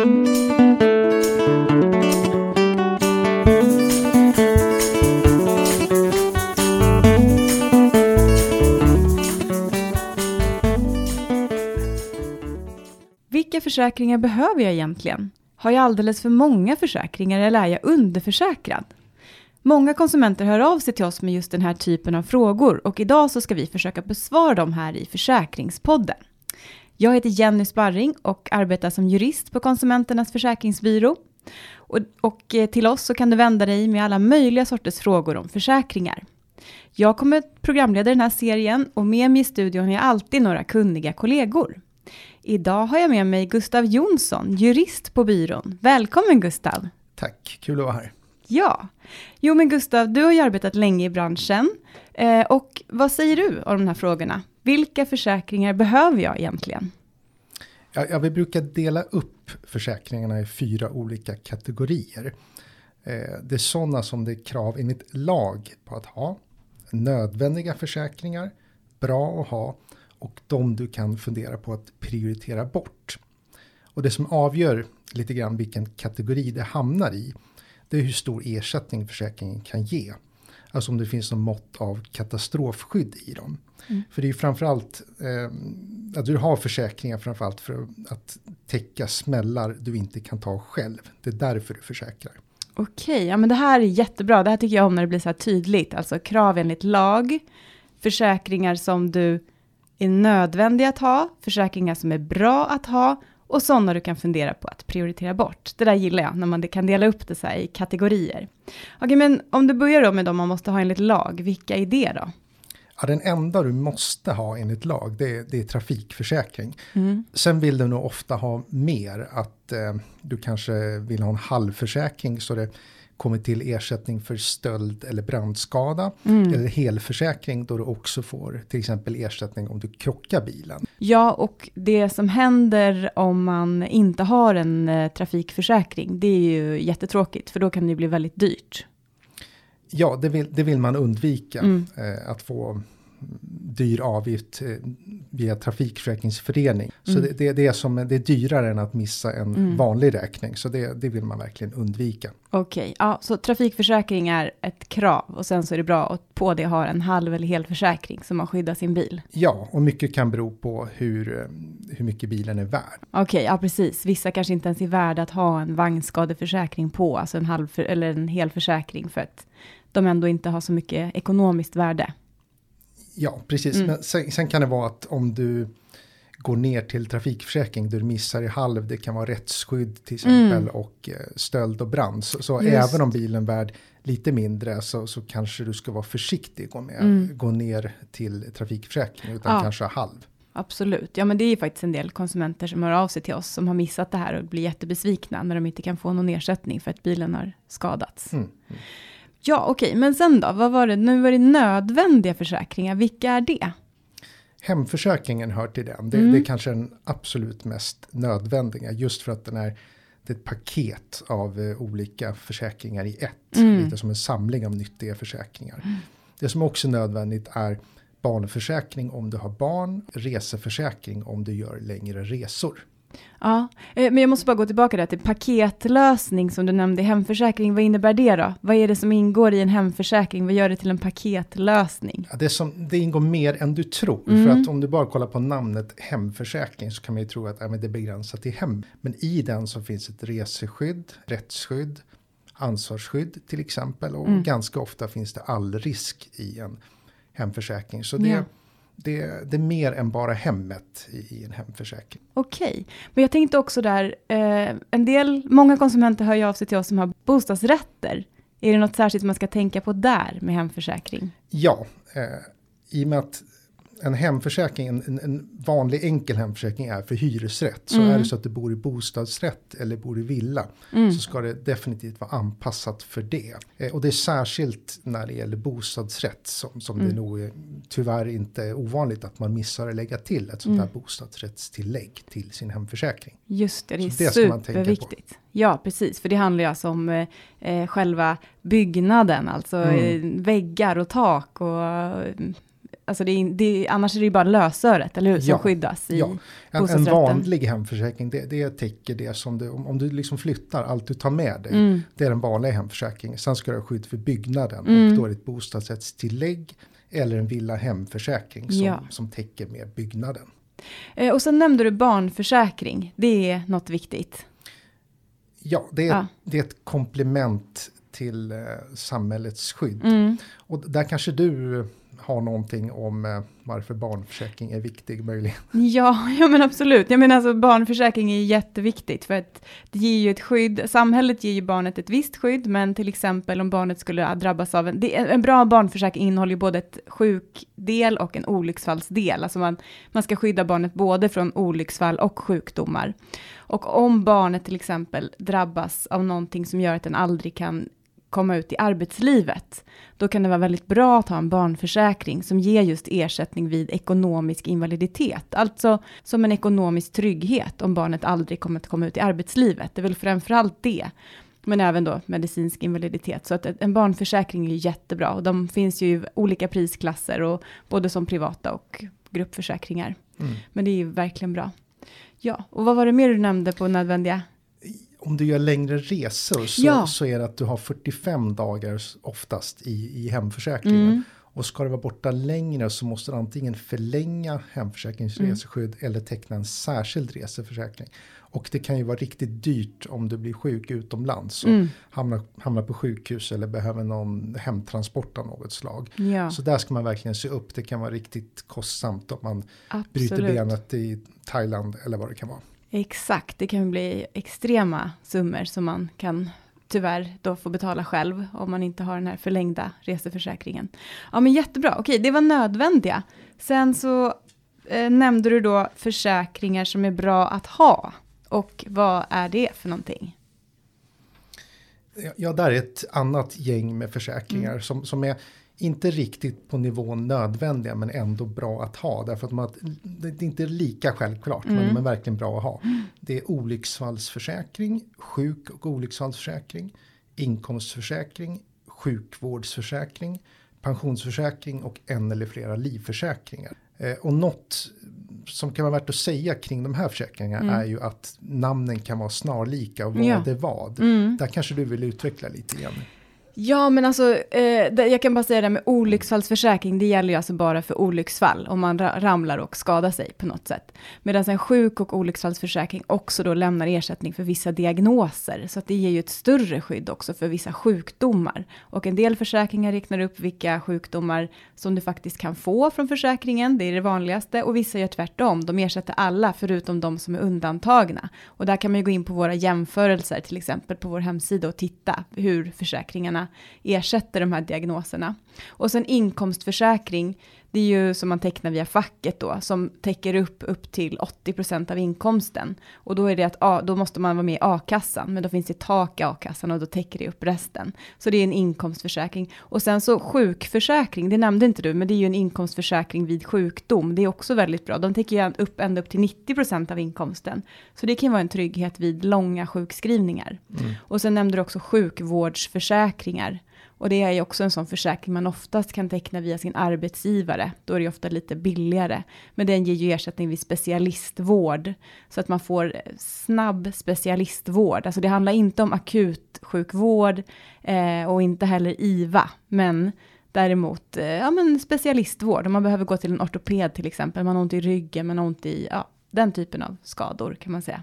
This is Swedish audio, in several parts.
Vilka försäkringar behöver jag egentligen? Har jag alldeles för många försäkringar eller är jag underförsäkrad? Många konsumenter hör av sig till oss med just den här typen av frågor och idag så ska vi försöka besvara dem här i Försäkringspodden. Jag heter Jenny Sparring och arbetar som jurist på Konsumenternas försäkringsbyrå. Och, och eh, till oss så kan du vända dig med alla möjliga sorters frågor om försäkringar. Jag kommer programleda den här serien och med mig i studion har jag alltid några kunniga kollegor. Idag har jag med mig Gustav Jonsson, jurist på byrån. Välkommen Gustav! Tack, kul att vara här. Ja, jo men Gustav, du har ju arbetat länge i branschen. Eh, och vad säger du om de här frågorna? Vilka försäkringar behöver jag egentligen? Ja, ja, vi brukar dela upp försäkringarna i fyra olika kategorier. Eh, det är sådana som det är krav enligt lag på att ha. Nödvändiga försäkringar, bra att ha och de du kan fundera på att prioritera bort. Och det som avgör lite grann vilken kategori det hamnar i, det är hur stor ersättning försäkringen kan ge. Alltså om det finns något mått av katastrofskydd i dem. Mm. För det är ju framförallt eh, att du har försäkringar framförallt för att täcka smällar du inte kan ta själv. Det är därför du försäkrar. Okej, ja men det här är jättebra. Det här tycker jag om när det blir så här tydligt. Alltså krav enligt lag, försäkringar som du är nödvändiga att ha, försäkringar som är bra att ha och sådana du kan fundera på att prioritera bort. Det där gillar jag, när man kan dela upp det så här i kategorier. Okej, men om du börjar då med de man måste ha enligt lag, vilka är det då? Ja, den enda du måste ha enligt lag, det är, det är trafikförsäkring. Mm. Sen vill du nog ofta ha mer, att eh, du kanske vill ha en halvförsäkring så det kommer till ersättning för stöld eller brandskada. Mm. Eller helförsäkring då du också får till exempel ersättning om du krockar bilen. Ja, och det som händer om man inte har en eh, trafikförsäkring, det är ju jättetråkigt, för då kan det bli väldigt dyrt. Ja, det vill, det vill man undvika, mm. eh, att få dyr avgift eh, via trafikförsäkringsförening. Så mm. det, det, det, är som, det är dyrare än att missa en mm. vanlig räkning. Så det, det vill man verkligen undvika. Okej, okay. ja, så trafikförsäkring är ett krav och sen så är det bra att på det ha en halv eller hel försäkring så man skyddar sin bil. Ja, och mycket kan bero på hur, eh, hur mycket bilen är värd. Okej, okay, ja precis. Vissa kanske inte ens är värda att ha en vagnskadeförsäkring på, alltså en halv för, eller en hel försäkring för att de ändå inte har så mycket ekonomiskt värde. Ja, precis. Mm. Men sen, sen, kan det vara att om du går ner till trafikförsäkring, du missar i halv, det kan vara rättsskydd till exempel mm. och eh, stöld och brand. Så, så även om bilen är värd lite mindre så, så kanske du ska vara försiktig och med, mm. gå ner till trafikförsäkring utan ja. kanske halv. Absolut, ja men det är ju faktiskt en del konsumenter som hör av sig till oss som har missat det här och blir jättebesvikna när de inte kan få någon ersättning för att bilen har skadats. Mm. Ja, okej, okay. men sen då? Vad var det? Nu var det nödvändiga försäkringar. Vilka är det? Hemförsäkringen hör till den. Det, mm. det är kanske den absolut mest nödvändiga. Just för att den är det är ett paket av uh, olika försäkringar i ett. Mm. Lite som en samling av nyttiga försäkringar. Mm. Det som också är nödvändigt är barnförsäkring om du har barn. Reseförsäkring om du gör längre resor. Ja, eh, men jag måste bara gå tillbaka där till paketlösning som du nämnde i hemförsäkring. Vad innebär det då? Vad är det som ingår i en hemförsäkring? Vad gör det till en paketlösning? Ja, det, som, det ingår mer än du tror. Mm. För att om du bara kollar på namnet hemförsäkring så kan man ju tro att ja, det är begränsat till hem. Men i den så finns ett reseskydd, rättsskydd, ansvarsskydd till exempel. Och mm. ganska ofta finns det all risk i en hemförsäkring. Så det ja det, det, är mer än bara hemmet i, i en hemförsäkring. Okej, okay. men jag tänkte också där, eh, en del, många konsumenter hör ju av sig till oss som har bostadsrätter. Är det något särskilt man ska tänka på där med hemförsäkring? Ja, eh, i och med att en hemförsäkring, en, en, vanlig enkel hemförsäkring är för hyresrätt. Så mm. är det så att du bor i bostadsrätt eller bor i villa mm. så ska det definitivt vara anpassat för det. Eh, och det är särskilt när det gäller bostadsrätt som, som mm. det nog är, tyvärr inte är ovanligt att man missar att lägga till ett sånt mm. bostadsrättstillägg till sin hemförsäkring. Just det, det är det superviktigt. Ja, precis, för det handlar ju alltså om eh, eh själva byggnaden, alltså mm. eh, väggar och tak och alltså det är, det är, annars är det ju bara lösöret, eller hur, som Ja, skyddas i ja. En, en vanlig hemförsäkring, det, det täcker det som du, om, om du liksom flyttar, allt du tar med dig, Mm. det är den vanliga hemförsäkringen. Sen ska du ha skydd för byggnaden Mm. och då är det ett bostadsrättstillägg eller en villa hemförsäkring som, Ja. som täcker med byggnaden. Eh, och sen nämnde du barnförsäkring, det är något viktigt. Ja, det är, det är ett komplement till eh, samhällets skydd. Mm. Och där kanske du ha någonting om eh, varför barnförsäkring är viktig möjligen. Ja, ja men absolut. Jag menar alltså barnförsäkring är jätteviktigt för att det ger ju ett skydd. Samhället ger ju barnet ett visst skydd, men till exempel om barnet skulle drabbas av en, det, en bra barnförsäkring innehåller ju både ett sjukdel och en olycksfallsdel. Alltså man, man ska skydda barnet både från olycksfall och sjukdomar. Och om barnet till exempel drabbas av någonting som gör att den aldrig kan komma ut i arbetslivet, då kan det vara väldigt bra att ha en barnförsäkring som ger just ersättning vid ekonomisk invaliditet. Alltså som en ekonomisk trygghet om barnet aldrig kommer att komma ut i arbetslivet. Det är väl framförallt det. Men även då medicinsk invaliditet. Så att en barnförsäkring är jättebra. Och de finns ju i olika prisklasser, och både som privata och gruppförsäkringar. Mm. Men det är ju verkligen bra. Ja, och vad var det mer du nämnde på nödvändiga? Om du gör längre resor så, Ja. så är det att du har 45 dagar oftast i, i hemförsäkringen. Mm. Och ska du vara borta längre så måste du antingen förlänga hemförsäkringens Mm. eller teckna en särskild reseförsäkring. Och det kan ju vara riktigt dyrt om du blir sjuk utomlands och Mm. hamnar, hamnar på sjukhus eller behöver någon hemtransport av något slag. Ja, Så där ska man verkligen se upp. Det kan vara riktigt kostsamt om man bryter absolut. benet i Thailand eller vad det kan vara. Exakt, det kan bli extrema summor som man kan tyvärr då få betala själv om man inte har den här förlängda reseförsäkringen. Ja men jättebra, okej det var nödvändiga. Sen så eh, nämnde du då försäkringar som är bra att ha. Och vad är det för någonting? Ja, där är ett annat gäng med försäkringar Mm. som, som är inte riktigt på nivån nödvändiga men ändå bra att ha. Därför att man, det är inte lika självklart men Mm. de är verkligen bra att ha. Det är olycksfallsförsäkring, sjuk och olycksfallsförsäkring, inkomstförsäkring, sjukvårdsförsäkring, pensionsförsäkring och en eller flera livförsäkringar. Eh, och något som kan vara värt att säga kring de här försäkringarna Mm. är ju att namnen kan vara snarlika och vad Ja. är vad. Mm. Där kanske du vill utveckla lite igen. Ja, men alltså, eh, jag kan bara säga det med olycksfallsförsäkring, det gäller ju alltså bara för olycksfall, om man ramlar och skadar sig på något sätt. Medan en sjuk och olycksfallsförsäkring också då lämnar ersättning för vissa diagnoser, så att det ger ju ett större skydd också för vissa sjukdomar. Och en del försäkringar räknar upp vilka sjukdomar som du faktiskt kan få från försäkringen, det är det vanligaste, och vissa gör tvärtom, de ersätter alla förutom de som är undantagna. Och där kan man ju gå in på våra jämförelser, till exempel på vår hemsida och titta hur försäkringarna ersätter de här diagnoserna. Och sen inkomstförsäkring, det är ju som man tecknar via facket då, som täcker upp upp till 80% av inkomsten. Och då är det att då måste man vara med i a-kassan, men då finns det tak i a-kassan och då täcker det upp resten. Så det är en inkomstförsäkring. Och sen så sjukförsäkring, det nämnde inte du, men det är ju en inkomstförsäkring vid sjukdom. Det är också väldigt bra. De täcker ju upp ända upp till 90% av inkomsten. Så det kan vara en trygghet vid långa sjukskrivningar. Mm. Och sen nämnde du också sjukvårdsförsäkringar. Och det är ju också en sån försäkring man oftast kan teckna via sin arbetsgivare. Då är det ju ofta lite billigare. Men den ger ju ersättning vid specialistvård. Så att man får snabb specialistvård. Alltså det handlar inte om akut sjukvård eh, och inte heller IVA. Men däremot eh, ja, men specialistvård. Om man behöver gå till en ortoped till exempel. Man har ont i ryggen, man har ont i ja, den typen av skador kan man säga.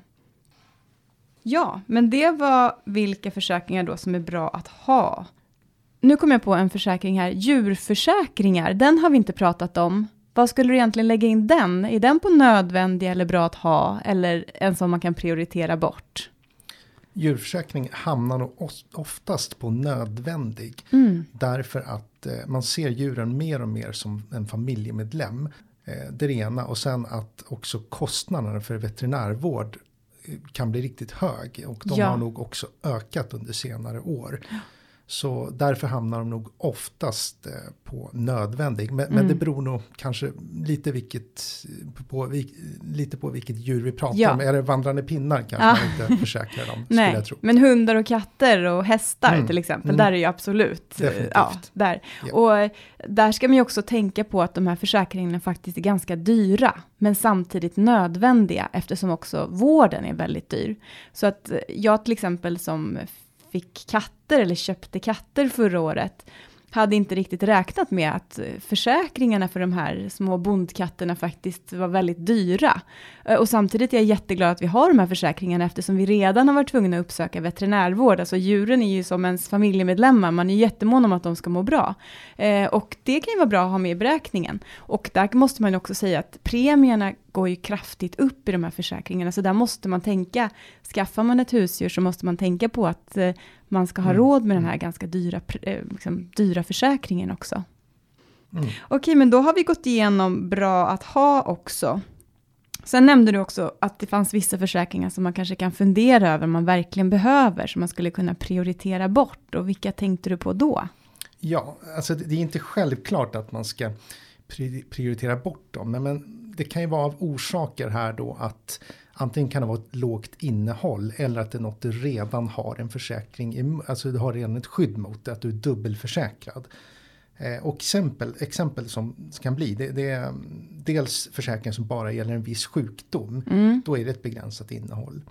Ja, men det var vilka försäkringar då som är bra att ha. Nu kom jag på en försäkring här, djurförsäkringar, den har vi inte pratat om. Vad skulle du egentligen lägga in den? Är den på nödvändig eller bra att ha? Eller en som man kan prioritera bort? Djurförsäkring hamnar nog oftast på nödvändig. Mm. Därför att eh, man ser djuren mer och mer som en familjemedlem. Eh, det är det ena och sen att också kostnaderna för veterinärvård eh, kan bli riktigt hög. Och de Ja. har nog också ökat under senare år. Så därför hamnar de nog oftast eh, på nödvändig. Men, Mm. men det beror nog kanske lite, vilket, på, vil- lite på vilket djur vi pratar Ja. om. Är det vandrande pinnar kanske Ja. man inte försäkrar dem, Nej, jag tro. men hundar och katter och hästar Mm. till exempel, Mm. där är ju absolut, eh, Definitivt. ja, där. Ja. Och eh, där ska man ju också tänka på att de här försäkringarna faktiskt är ganska dyra, men samtidigt nödvändiga eftersom också vården är väldigt dyr. Så att eh, jag till exempel som fick katter eller köpte katter förra året, hade inte riktigt räknat med att eh, försäkringarna för de här små bondkatterna faktiskt var väldigt dyra. Eh, och samtidigt är jag jätteglad att vi har de här försäkringarna eftersom vi redan har varit tvungna att uppsöka veterinärvård. Alltså djuren är ju som ens familjemedlemmar, man är ju jättemån om att de ska må bra. Eh, och det kan ju vara bra att ha med i beräkningen. Och där måste man ju också säga att premierna går ju kraftigt upp i de här försäkringarna, så där måste man tänka, skaffar man ett husdjur så måste man tänka på att eh, man ska ha Mm. råd med den här ganska dyra, eh, liksom, dyra försäkringen också. Mm. Okej, men då har vi gått igenom bra att ha också. Sen nämnde du också att det fanns vissa försäkringar som man kanske kan fundera över om man verkligen behöver, som man skulle kunna prioritera bort. Och vilka tänkte du på då? Ja, alltså det är inte självklart att man ska pri- prioritera bort dem. Men, men det kan ju vara av orsaker här då att antingen kan det vara ett lågt innehåll eller att det är något du redan har en försäkring, alltså du har redan ett skydd mot det, att du är dubbelförsäkrad. Eh, och exempel, exempel som kan bli, det, det är mm, dels försäkringar som bara gäller en viss sjukdom. Mm. Då är det ett begränsat innehåll.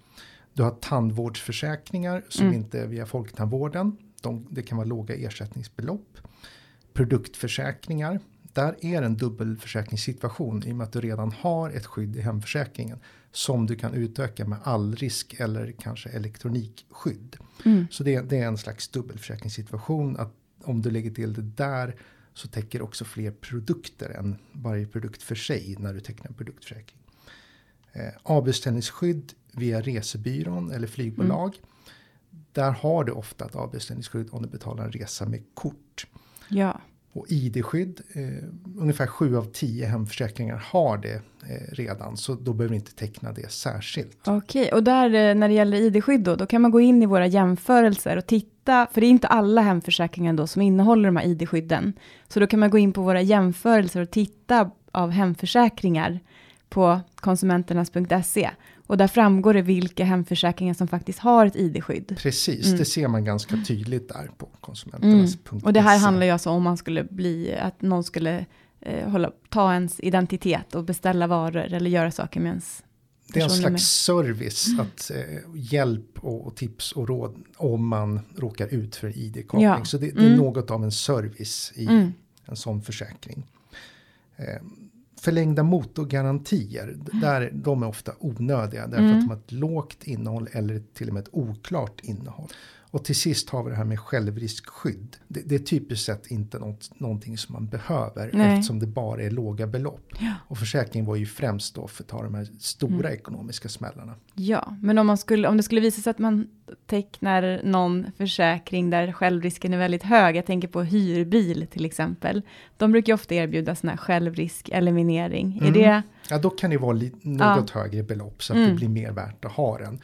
Du har tandvårdsförsäkringar som Mm. inte är via Folktandvården. De, det kan vara låga ersättningsbelopp. Produktförsäkringar. Där är en dubbelförsäkringssituation i och med att du redan har ett skydd i hemförsäkringen. Som du kan utöka med allrisk eller kanske elektronikskydd. Mm. Så det, det är en slags dubbelförsäkringssituation. Att om du lägger till det där så täcker också fler produkter än varje produkt för sig när du tecknar en produktförsäkring. Eh, avbeställningsskydd via resebyrån eller flygbolag. Där har du ofta ett avbeställningsskydd om du betalar en resa med kort. Ja. Och ID-skydd, eh, ungefär 7 av 10 hemförsäkringar har det eh, redan. Så då behöver vi inte teckna det särskilt. Okej, och där eh, när det gäller ID-skydd då, då kan man gå in i våra jämförelser och titta, för det är inte alla hemförsäkringar då som innehåller de här ID-skydden. Så då kan man gå in på våra jämförelser och titta av hemförsäkringar på konsumenternas.se. Och där framgår det vilka hemförsäkringar som faktiskt har ett ID-skydd. Precis, Mm. det ser man ganska tydligt där på konsumenternas.se. Och det här handlar ju alltså om man skulle bli, att någon skulle eh, hålla, ta ens identitet och beställa varor eller göra saker med ens Det är en slags service, att eh, hjälp och, och tips och råd om man råkar ut för ID-kapning. Ja. Så det, det är Mm. något av en service i Mm. en sån försäkring. Eh, förlängda motorgarantier, d- där, de är ofta onödiga därför Mm. att de har ett lågt innehåll eller till och med ett oklart innehåll. Och till sist har vi det här med självriskskydd. Det, det är typiskt sett inte något, någonting som man behöver Nej. eftersom det bara är låga belopp. Och försäkringen var ju främst då för att ta de här stora ekonomiska smällarna. Ja, men om, man skulle, om det skulle visa sig att man tecknar någon försäkring där självrisken är väldigt hög, jag tänker på hyrbil till exempel, de brukar ju ofta erbjuda sån här självrisk-eliminering. Är Mm. det, Ja, då kan det vara li- något högre belopp så att Mm. det blir mer värt att ha den.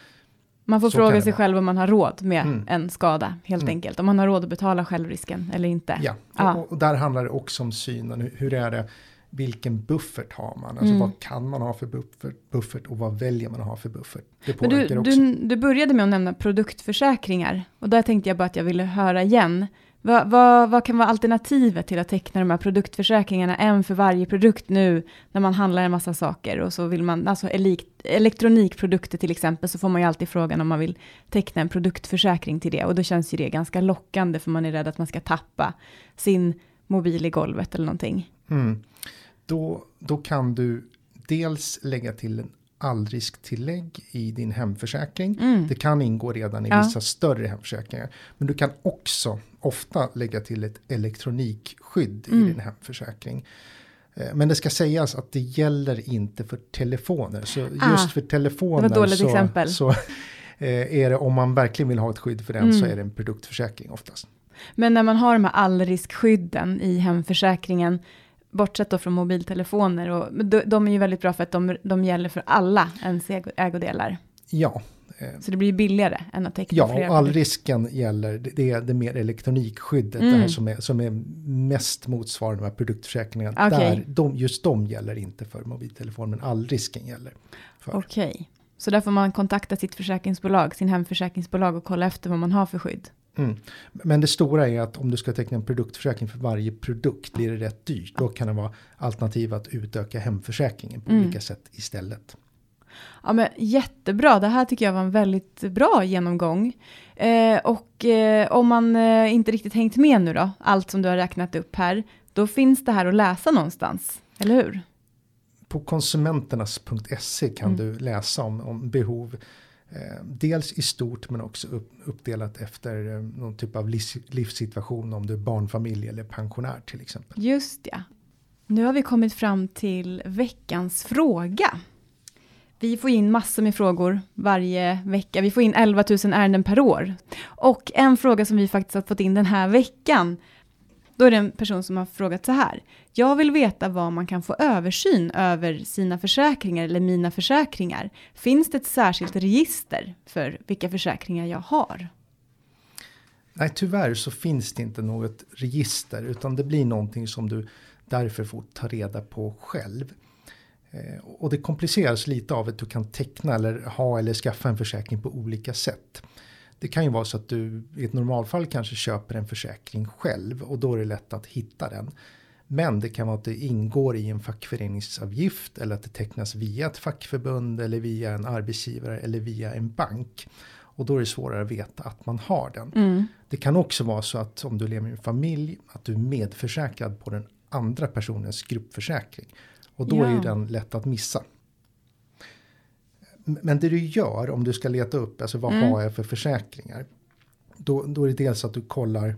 Man får Så fråga sig själv om man har råd med Mm. en skada, helt Mm. enkelt. Om man har råd att betala självrisken eller inte. Ja, Ja. Och, och där handlar det också om synen. Hur, är det? Vilken buffert har man? Alltså Mm. vad kan man ha för buffert, buffert och vad väljer man att ha för buffert? Det påverkar du, också. du, du började med att nämna produktförsäkringar. Och där tänkte jag bara att jag ville höra igen. Vad, vad, vad kan vara alternativet till att teckna de här produktförsäkringarna, en för varje produkt nu, när man handlar en massa saker och så vill man, alltså elektronikprodukter till exempel, så får man ju alltid frågan om man vill teckna en produktförsäkring till det. Och då känns ju det ganska lockande, för man är rädd att man ska tappa sin mobil i golvet eller någonting. Mm. Då, då kan du dels lägga till en allrisktillägg i din hemförsäkring. Mm. Det kan ingå redan i Ja. vissa större hemförsäkringar. Men du kan också ofta lägga till ett elektronikskydd Mm. i din hemförsäkring. Eh, Men det ska sägas att det gäller inte för telefoner. Så Ah, just för telefoner så, exempel. så eh, är det om man verkligen vill ha ett skydd för den Mm. så är det en produktförsäkring oftast. Men när man har de här allriskskydden i hemförsäkringen, bortsett då från mobiltelefoner, och de, de är ju väldigt bra för att de, de gäller för alla ens ägo- ägodelar. Ja, Eh, Så det blir billigare än att teckna Ja, flera och all produkter. risken gäller, det är det mer elektronikskyddet, Mm. det här som är, som är mest motsvarande de här produktförsäkringarna. Okej. Där, de, just de gäller inte för mobiltelefon, men all risken gäller. Okej. Så där får man kontakta sitt försäkringsbolag, sin hemförsäkringsbolag och kolla efter vad man har för skydd. Mm. Men det stora är att om du ska teckna en produktförsäkring för varje produkt blir det rätt dyrt. Då kan det vara alternativ att utöka hemförsäkringen på Mm. olika sätt istället. Ja, men jättebra. Det här tycker jag var en väldigt bra genomgång. Eh, och eh, om man eh, inte riktigt hängt med nu då, allt som du har räknat upp här, då finns det här att läsa någonstans, eller hur? På konsumenternas.se kan Mm. du läsa om, om behov. Eh, dels i stort men också uppdelat efter eh, någon typ av livssituation om du är barnfamilj eller pensionär till exempel. Just ja. Nu har vi kommit fram till veckans fråga. Vi får in massor med frågor varje vecka. Vi får in 11 000 ärenden per år. Och en fråga som vi faktiskt har fått in den här veckan, då är det en person som har frågat så här. Jag vill veta var man kan få översyn över sina försäkringar eller mina försäkringar. Finns det ett särskilt register för vilka försäkringar jag har? Nej, tyvärr så finns det inte något register utan det blir någonting som du därför får ta reda på själv. Eh, och det kompliceras lite av att du kan teckna eller ha eller skaffa en försäkring på olika sätt. Det kan ju vara så att du i ett normalfall kanske köper en försäkring själv och då är det lätt att hitta den. Men det kan vara att det ingår i en fackföreningsavgift eller att det tecknas via ett fackförbund eller via en arbetsgivare eller via en bank. Och då är det svårare att veta att man har den. Mm. Det kan också vara så att om du lever i en familj att du är medförsäkrad på den andra personens gruppförsäkring. Och då är ju Ja. den lätt att missa. Men det du gör om du ska leta upp, alltså vad Mm. har jag för försäkringar? Då, då är det dels att du kollar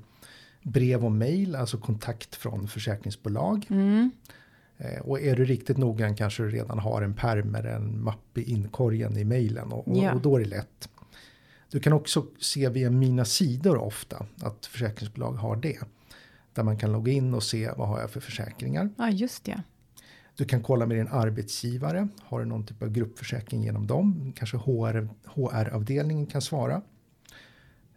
brev och mejl, alltså kontakt från försäkringsbolag. Mm. Eh, och är du riktigt noggrann kanske du redan har en pärm eller en mapp i inkorgen i mejlen och, och, Ja. och då är det lätt. Du kan också se via mina sidor ofta att försäkringsbolag har det. Där man kan logga in och se vad har jag för försäkringar. Ja, just det. Du kan kolla med din arbetsgivare. Har du någon typ av gruppförsäkring genom dem? Kanske HR, HR-avdelningen kan svara.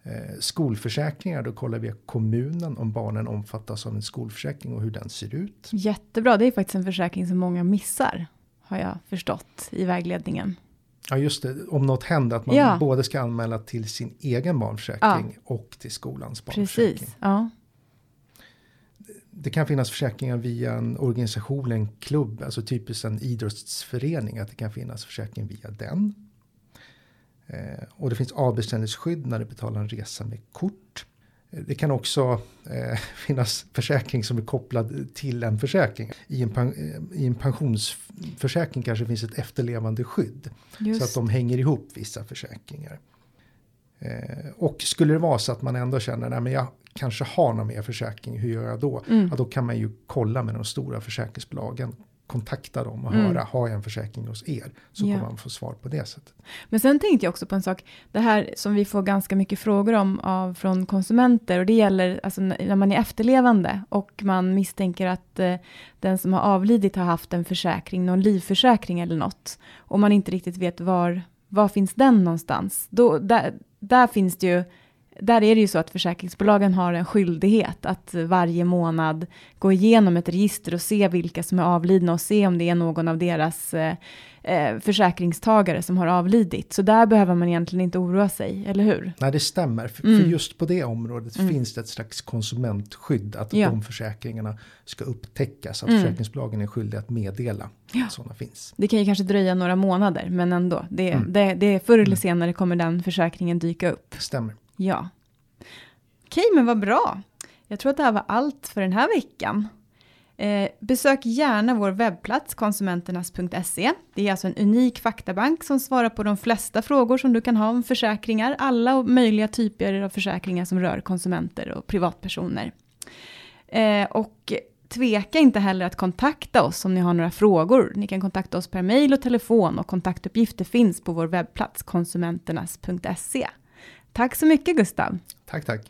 Eh, skolförsäkringar, då kollar vi kommunen om barnen omfattas av en skolförsäkring och hur den ser ut. Jättebra, det är faktiskt en försäkring som många missar, har jag förstått i vägledningen. Ja just det, om något händer att man Ja. både ska anmäla till sin egen barnförsäkring och till skolans barnförsäkring. Precis, ja. Det kan finnas försäkringar via en organisation, en klubb, alltså typiskt en idrottsförening, att det kan finnas försäkring via den. Eh, och det finns avbeställningsskydd när du betalar en resa med kort. Eh, Det kan också eh, finnas försäkring som är kopplad till en försäkring. I en, eh, I en pensionsförsäkring kanske finns ett efterlevande skydd. Just. Så att de hänger ihop vissa försäkringar. Eh, och skulle det vara så att man ändå känner att jag kanske har någon mer försäkring, hur gör jag då? Mm. Ja, då kan man ju kolla med de stora försäkringsbolagen, kontakta dem och Mm. höra, har jag en försäkring hos er? Så Ja. kommer man få svar på det sättet. Men sen tänkte jag också på en sak, det här som vi får ganska mycket frågor om av, från konsumenter och det gäller alltså när man är efterlevande och man misstänker att eh, den som har avlidit har haft en försäkring, någon livförsäkring eller något och man inte riktigt vet var, var finns den någonstans. Då, där, där finns det ju där är det ju så att försäkringsbolagen har en skyldighet att varje månad gå igenom ett register och se vilka som är avlidna och se om det är någon av deras eh, eh, försäkringstagare som har avlidit. Så där behöver man egentligen inte oroa sig, eller hur? Nej, det stämmer. För, Mm. för just på det området Mm. finns det ett slags konsumentskydd. Att Ja. de försäkringarna ska upptäckas. Att Mm. försäkringsbolagen är skyldiga att meddela Ja. att sådana finns. Det kan ju kanske dröja några månader, men ändå. Det, Mm. det, det, förr eller Mm. senare kommer den försäkringen dyka upp. Stämmer. Ja. Okej, men vad bra. Jag tror att det här var allt för den här veckan. Eh, besök gärna vår webbplats konsumenternas.se. Det är alltså en unik faktabank som svarar på de flesta frågor som du kan ha om försäkringar. Alla möjliga typer av försäkringar som rör konsumenter och privatpersoner. Eh, och tveka inte heller att kontakta oss om ni har några frågor. Ni kan kontakta oss per mejl och telefon och kontaktuppgifter finns på vår webbplats konsumenternas.se. Tack så mycket Gustav. Tack, tack.